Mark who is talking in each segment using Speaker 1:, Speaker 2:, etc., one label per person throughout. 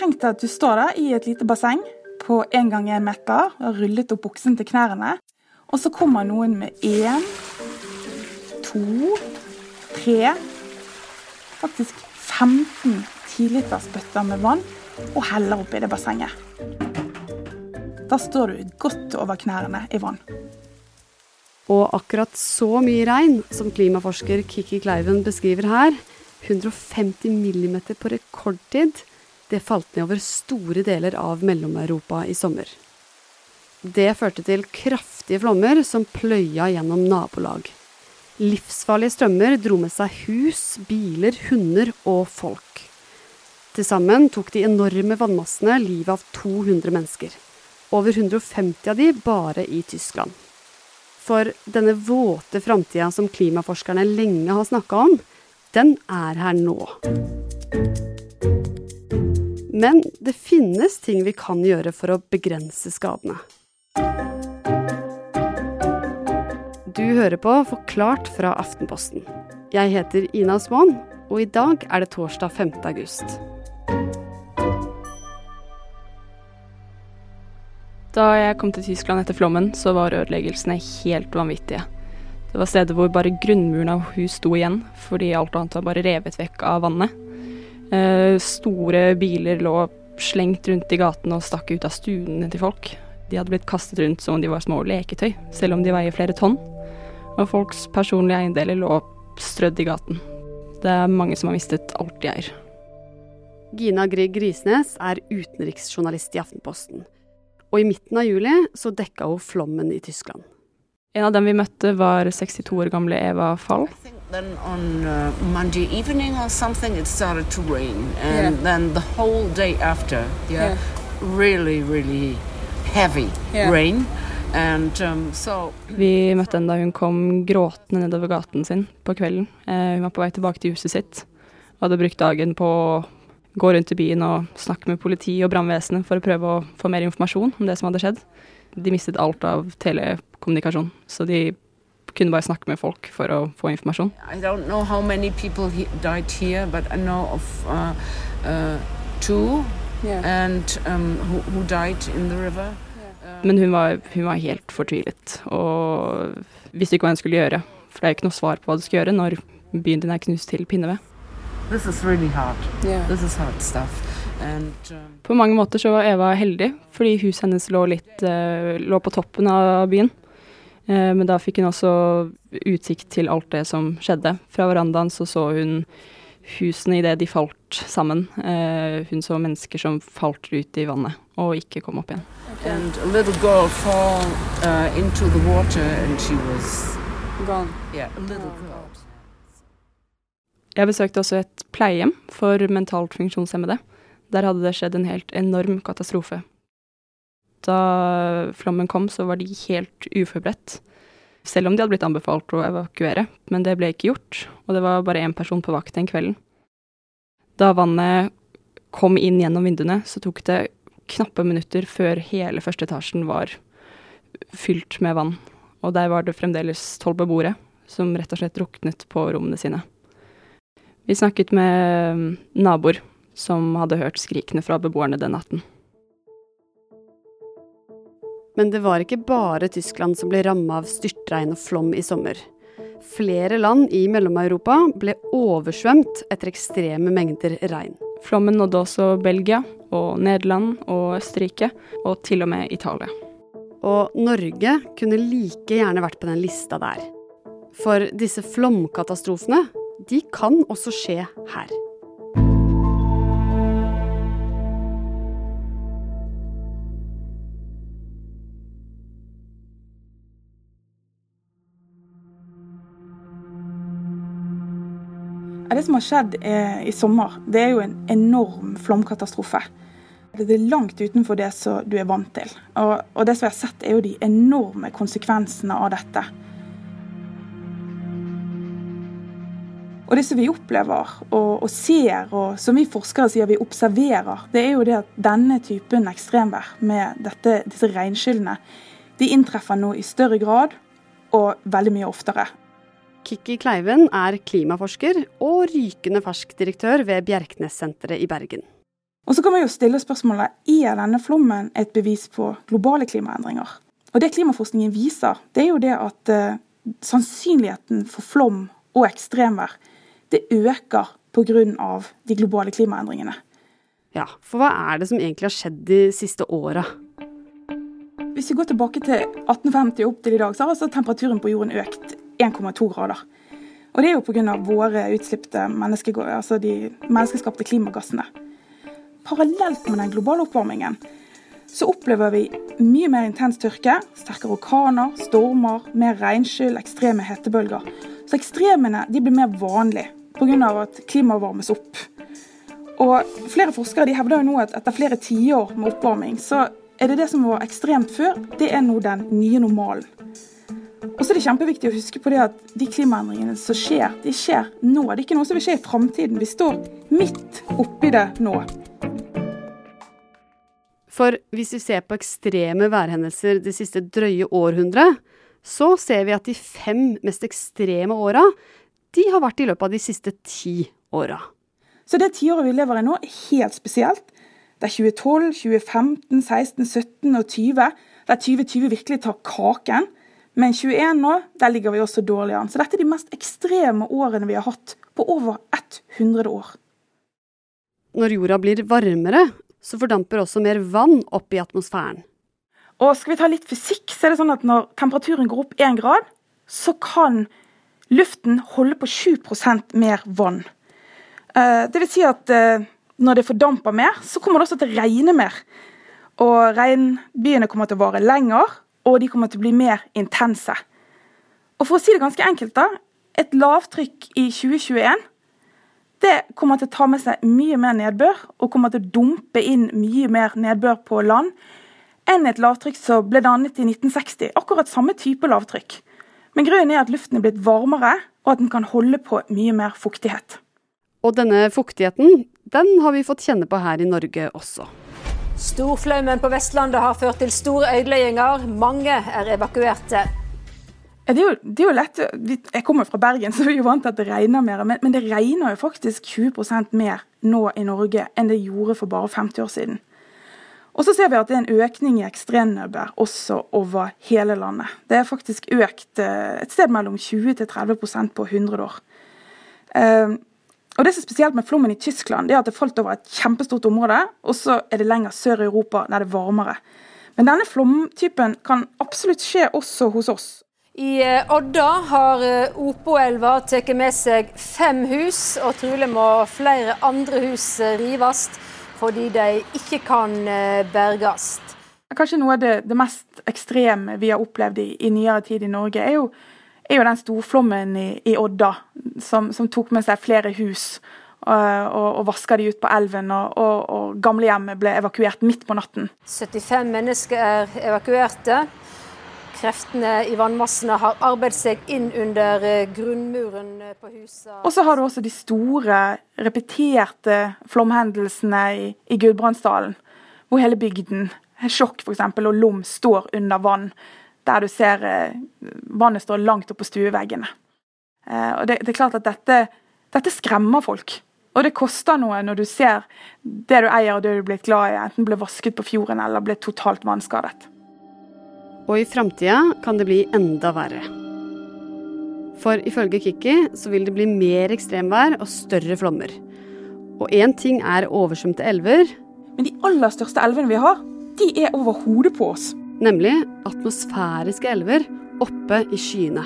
Speaker 1: Tenk deg at du står der i et lite basseng på en gang en meter, og rullet opp buksen til knærne. Og så kommer noen med én, to, tre Faktisk 15 tilitersbøtter med vann og heller oppi det bassenget. Da står du godt over knærne i vann.
Speaker 2: Og akkurat så mye regn som klimaforsker Kikki Kleiven beskriver her, 150 millimeter på rekordtid, det falt ned over store deler av Mellom-Europa i sommer. Det førte til kraftige flommer som pløya gjennom nabolag. Livsfarlige strømmer dro med seg hus, biler, hunder og folk. Til sammen tok de enorme vannmassene livet av 200 mennesker. Over 150 av de bare i Tyskland. For denne våte framtida som klimaforskerne lenge har snakka om, den er her nå. Men det finnes ting vi kan gjøre for å begrense skadene. Du hører på Forklart fra Aftenposten. Jeg heter Ina Swan, og i dag er det torsdag 5. august.
Speaker 3: Da jeg kom til Tyskland etter flommen, så var ødeleggelsene helt vanvittige. Det var steder hvor bare grunnmuren av hus sto igjen, fordi alt annet var bare revet vekk av vannet. Eh, store biler lå slengt rundt i gatene og stakk ut av stuene til folk. De hadde blitt kastet rundt som om de var små leketøy, selv om de veier flere tonn. Og folks personlige eiendeler lå strødd i gaten. Det er mange som har mistet alt de eier.
Speaker 2: Gina Grieg Risnes er utenriksjournalist i Aftenposten. Og i midten av juli så dekka hun flommen i Tyskland.
Speaker 3: En av dem vi møtte, var 62 år gamle Eva Fall.
Speaker 4: Then on uh, Monday evening or something, it started to rain, and
Speaker 3: Yeah.
Speaker 4: then the whole day after, yeah,
Speaker 3: Yeah.
Speaker 4: really, really heavy
Speaker 3: Yeah.
Speaker 4: rain, and um, so
Speaker 3: Vi møtte henne da hun kom gråtende nedover gaten sin på kvelden. Eh, hun var på vei tilbake til huset sitt og hadde brukt dagen på å gå rundt i byen og snakke med politi og brannvesenet for å prøve å få mer informasjon om det som hadde skjedd. De mistet alt av telekommunikasjon, så de kunne bare snakke med folk for å få informasjon.
Speaker 4: I don't know how many people he died here, but I know of uh, uh, two, and um, who, who died in the river.
Speaker 3: Men hun var, hun var helt fortvilet og visste ikke hva hun skulle gjøre. For det er jo ikke noe svar på hva du skal gjøre når byen din er knust til pinneved.
Speaker 4: Really hard. This is hard stuff, and um,
Speaker 3: På mange måter så var Eva heldig, fordi huset hennes lå litt uh, lå på toppen av byen. Eh, men da fikk hun også utsikt til alt det som skjedde. Fra verandaen så så hun husene idet de falt sammen. Eh, hun så mennesker som falt ut i vannet og ikke kom opp igjen.
Speaker 4: and a little girl fall uh, into the water, and she was
Speaker 3: Gone.
Speaker 4: yeah, a little girl.
Speaker 3: Jeg besøkte også et pleiehjem for mentalt funksjonshemmede. Der hadde det skjedd en helt enorm katastrofe. Da flommen kom, så var de helt uforberedt. Selv om de hadde blitt anbefalt å evakuere, men det ble ikke gjort, og det var bare én person på vakt den kvelden. Da vannet kom inn gjennom vinduene, så tok det knappe minutter før hele første etasjen var fylt med vann. Og der var det fremdeles tolv beboere som rett og slett druknet på rommene sine. Vi snakket med naboer som hadde hørt skrikene fra beboerne den natten.
Speaker 2: Men det var ikke bare Tyskland som ble ramma av styrtregn og flom i sommer. Flere land i Mellom-Europa ble oversvømt etter ekstreme mengder regn.
Speaker 3: Flommen nådde også Belgia og Nederland og Østerrike, og til og med Italia.
Speaker 2: Og Norge kunne like gjerne vært på den lista der. For disse flomkatastrofene, de kan også skje her.
Speaker 1: Det som har skjedd eh, i sommer, det er jo en enorm flomkatastrofe. Det er langt utenfor det som du er vant til. Og, og det som jeg har sett, er jo de enorme konsekvensene av dette. Og det som vi opplever og, og ser, og som vi forskere sier vi observerer, det er jo det at denne typen ekstremvær med dette, disse regnskyllene, de inntreffer nå i større grad og veldig mye oftere.
Speaker 2: Kikki Kleiven er klimaforsker og rykende fersk direktør ved Bjerknessenteret i Bergen.
Speaker 1: Og så kan man jo stille spørsmålet er denne flommen et bevis på globale klimaendringer. Og Det klimaforskningen viser, det er jo det at eh, sannsynligheten for flom og ekstremvær det øker pga. de globale klimaendringene.
Speaker 2: Ja, for hva er det som egentlig har skjedd de siste åra?
Speaker 1: Hvis vi går tilbake til 1850 og opp til i dag, så har altså temperaturen på jorden økt 1,2 grader. Og det er jo pga. våre utslippte menneske, altså de menneskeskapte klimagassene. Parallelt med den globale oppvarmingen så opplever vi mye mer intens tørke, sterkere orkaner, stormer, mer regnskyll, ekstreme hetebølger. Så ekstremene blir mer vanlige pga. at klimaet varmes opp. Og Flere forskere de hevder jo nå at etter flere tiår med oppvarming, så er det det som var ekstremt før, det er nå den nye normalen. Og så er det kjempeviktig å huske på det at de klimaendringene som skjer, de skjer nå. Det er ikke noe som vil skje i framtiden. Vi står midt oppi det nå.
Speaker 2: For hvis vi ser på ekstreme værhendelser det siste drøye århundret, så ser vi at de fem mest ekstreme åra, de har vært i løpet av de siste ti åra.
Speaker 1: Så det tiåret vi lever i nå, er helt spesielt. Det er 2012, 2015, 16, 17 og 20. Der 2020 virkelig tar kaken. Men 21 nå, der ligger vi også dårlig an. Så dette er de mest ekstreme årene vi har hatt på over 100 år.
Speaker 2: Når jorda blir varmere, så fordamper også mer vann opp i atmosfæren.
Speaker 1: Og skal vi ta litt fysikk, så er det sånn at når temperaturen går opp én grad, så kan luften holde på 7% mer vann. Eh, det vil si at eh, når det fordamper mer, så kommer det også til å regne mer. Og regnbyene kommer til å vare lenger, og de kommer til å bli mer intense. Og for å si det ganske enkelt, da. Et lavtrykk i 2021 det kommer til å ta med seg mye mer nedbør, og kommer til å dumpe inn mye mer nedbør på land enn et lavtrykk som ble dannet i 1960. Akkurat samme type lavtrykk. Men grunnen er at luften er blitt varmere, og at den kan holde på mye mer fuktighet.
Speaker 2: Og denne fuktigheten, den har vi fått kjenne på her i Norge også.
Speaker 5: Storflaumen på Vestlandet har ført til store øydelegginger. Mange er evakuerte.
Speaker 1: Det er, jo, det er, jo, lett Jeg kommer fra Bergen, så vi er jo vant til at det regner mer. Men, men det regner jo faktisk 20 mer nå i Norge enn det gjorde for bare 50 år siden. Og så ser vi at det er en økning i ekstremnedbør også over hele landet. Det er faktisk økt eh, et sted mellom 20 til 30% på 100 år. Og Det som er spesielt med flommen i Tyskland, det er at det falt over et kjempestort område, og så er det lenger sør i Europa der det er varmere. Men denne flomtypen kan absolutt skje også hos oss.
Speaker 5: I eh, Odda har eh, Opoelva tatt med seg fem hus, og trolig må flere andre hus rives fordi de ikke kan eh, berges.
Speaker 1: Kanskje noe av det, det, mest ekstreme vi har opplevd i, i nyere tid i Norge, er jo, er jo den storflommen i, i Odda, som, som, tok med seg flere hus og, og, og vaska de ut på elven. Og, og, og gamlehjemmet ble evakuert midt på natten.
Speaker 5: 75 mennesker er evakuerte. Kreftene i vannmassene har arbeidet seg inn under eh, grunnmuren eh, på huset.
Speaker 1: Og så har du også de store, repeterte flomhendelsene i, i Gudbrandsdalen. Hvor hele bygden, Sjokk f.eks., og Lom står under vann. Der du ser eh, vannet står langt opp på stueveggene. Og det, det er klart at dette, dette skremmer folk. Og det koster noe når du ser det du eier og det du er blitt glad i, enten ble vasket på fjorden eller ble totalt vannskadet.
Speaker 2: Og i framtida kan det bli enda verre. For ifølge Kikki så vil det bli mer ekstremvær og større flommer. Og én ting er oversvømte elver.
Speaker 1: Men de aller største elvene vi har, de er over hodet på oss.
Speaker 2: Nemlig atmosfæriske elver oppe i skyene.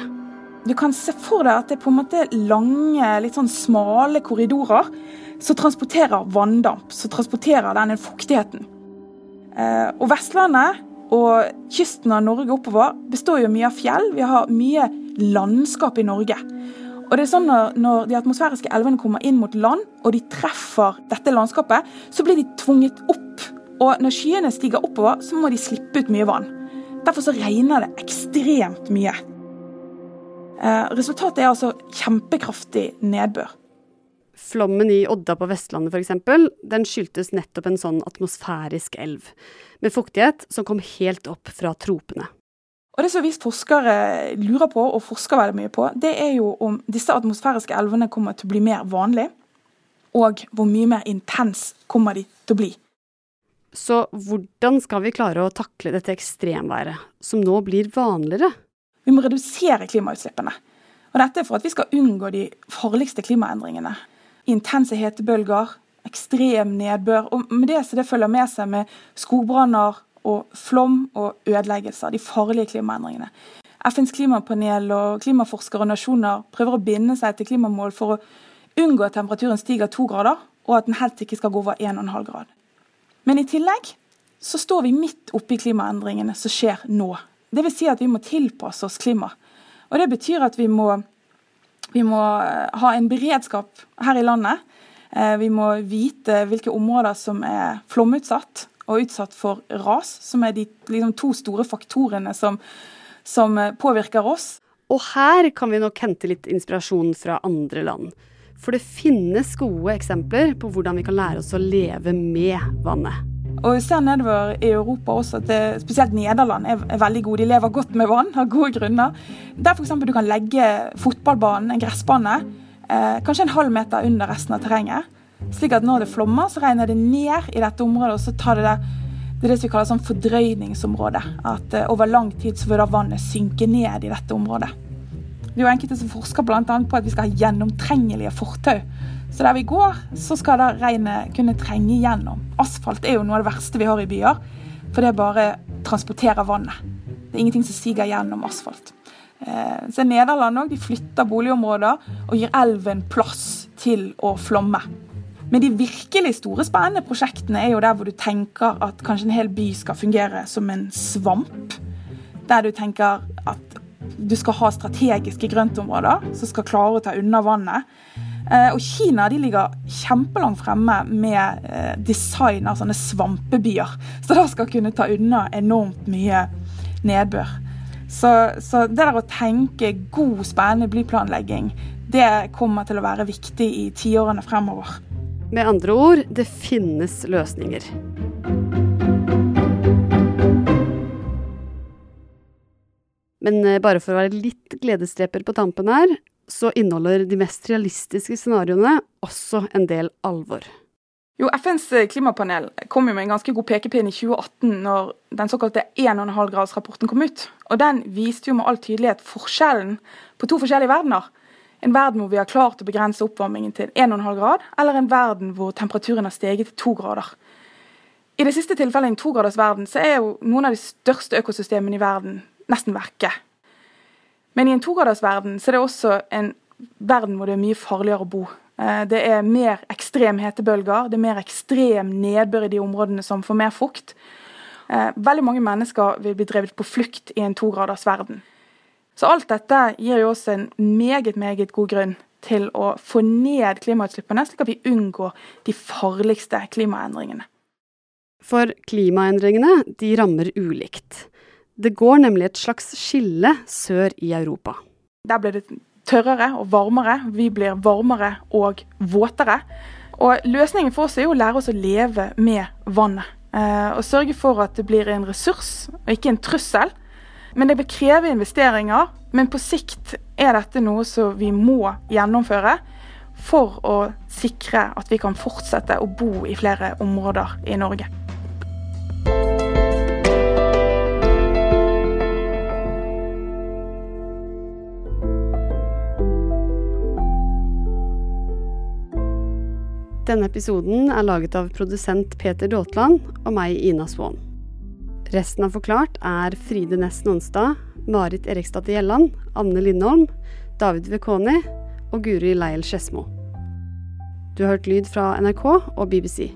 Speaker 1: Du kan se for deg at det er på en måte lange, litt sånn smale korridorer som transporterer vanndamp, som transporterer denne fuktigheten. Eh, og Vestlandet og kysten av Norge oppover består jo mye av fjell. Vi har mye landskap i Norge. Og det er sånn når, når de atmosfæriske elvene kommer inn mot land, og de treffer dette landskapet, så blir de tvunget opp. Og når skyene stiger oppover, så må de slippe ut mye vann. Derfor så regner det ekstremt mye. Eh, resultatet er altså kjempekraftig nedbør.
Speaker 2: Flommen i Odda på Vestlandet f.eks., den skyldtes nettopp en sånn atmosfærisk elv, med fuktighet som kom helt opp fra tropene.
Speaker 1: Og Det som vi forskere lurer på, og forsker veldig mye på, det er jo om disse atmosfæriske elvene kommer til å bli mer vanlig. og hvor mye mer intens kommer de til å bli.
Speaker 2: Så hvordan skal vi klare å takle dette ekstremværet, som nå blir vanligere?
Speaker 1: Vi må redusere klimautslippene. Og dette er for at vi skal unngå de farligste klimaendringene. Intense hetebølger, ekstrem nedbør, og med det som det følger med seg med skogbranner og flom og ødeleggelser, de farlige klimaendringene. FNs klimapanel og klimaforskere og nasjoner prøver å binde seg til klimamål for å unngå at temperaturen stiger to grader, og at den helt ikke skal gå over 1,5 grad. Men i tillegg så står vi midt oppe i klimaendringene som skjer nå. Vil si at vi må tilpasse oss klima. Og det betyr at vi må, vi må eh, ha en beredskap her i landet. Eh, vi må vite hvilke områder som er flomutsatt og utsatt for ras, som er de liksom, to store faktorene som, som eh, påvirker oss.
Speaker 2: Og her kan vi nok hente litt inspirasjon fra andre land. For det finnes gode eksempler på hvordan vi kan lære oss å leve med vannet.
Speaker 1: Og vi ser nedover i Europa også at det, spesielt Nederland er, er, veldig gode. De lever godt med vann, har gode grunner. Der f.eks. du kan legge fotballbanen, en gressbane, eh, kanskje en halv meter under resten av terrenget. Slik at når det flommer, så regner det ned i dette området, og så tar det det det er det vi kaller sånn fordrøyningsområde. At eh, over lang tid så vil da vannet synke ned i dette området. Det er jo enkelte som forsker bl.a. på at vi skal ha gjennomtrengelige fortau. Så der vi går, så skal da regnet kunne trenge gjennom. Asfalt er jo noe av det verste vi har i byer, for det bare transporterer vannet. Det er ingenting som siger gjennom asfalt. Eh, så Nederland òg, de flytter boligområder og gir elven plass til å flomme. Men de virkelig store, spennende prosjektene er jo der hvor du tenker at kanskje en hel by skal fungere som en svamp. Der du tenker at du skal ha strategiske grøntområder som skal klare å ta unna vannet. Eh, og Kina de ligger kjempelangt fremme med eh, design av sånne svampebyer. Så det skal kunne ta unna enormt mye nedbør. Så, så det der å tenke god, spennende blyplanlegging, det kommer til å være viktig i tiårene fremover.
Speaker 2: Med andre ord, det finnes løsninger. Men eh, bare for å være litt gledesdreper på tampen her, så inneholder de mest realistiske scenarioene også en del alvor.
Speaker 1: Jo, FNs eh, klimapanel kom jo med en ganske god pekepinn i 2018 når den såkalte 1,5-gradsrapporten kom ut. Og Den viste jo med all tydelighet forskjellen på to forskjellige verdener. En verden hvor vi har klart å begrense oppvarmingen til 1,5 grad, eller en verden hvor temperaturen har steget til 2 grader. I det siste tilfellet en togradersverden så er jo noen av de største økosystemene i verden nesten vekke. Men i en togradersverden så er det også en verden hvor det er mye farligere å bo. Eh, det er mer ekstrem hetebølger, det er mer ekstrem nedbør i de områdene som får mer fukt. Eh, veldig mange mennesker vil bli drevet på flukt i en togradersverden. Så alt dette gir jo oss en meget, meget god grunn til å få ned klimautslippene, slik at vi unngår de farligste klimaendringene.
Speaker 2: For klimaendringene de rammer ulikt. Det går nemlig et slags skille sør i Europa.
Speaker 1: Der blir det tørrere og varmere. Vi blir varmere og våtere. Og Løsningen for oss er jo å lære oss å leve med vannet. Eh, og sørge for at det blir en ressurs og ikke en trussel. Men det vil kreve investeringer. Men på sikt er dette noe som vi må gjennomføre for å sikre at vi kan fortsette å bo i flere områder i Norge.
Speaker 2: Denne episoden er laget av produsent Peter Daatland og meg, Ina Swan. Resten av Forklart er Fride Næss Nonstad, Marit Eriksdatter Gjelland, Anne Lindholm, David Vekoni og Guri Leiel Skedsmo. Du har hørt lyd fra NRK og BBC.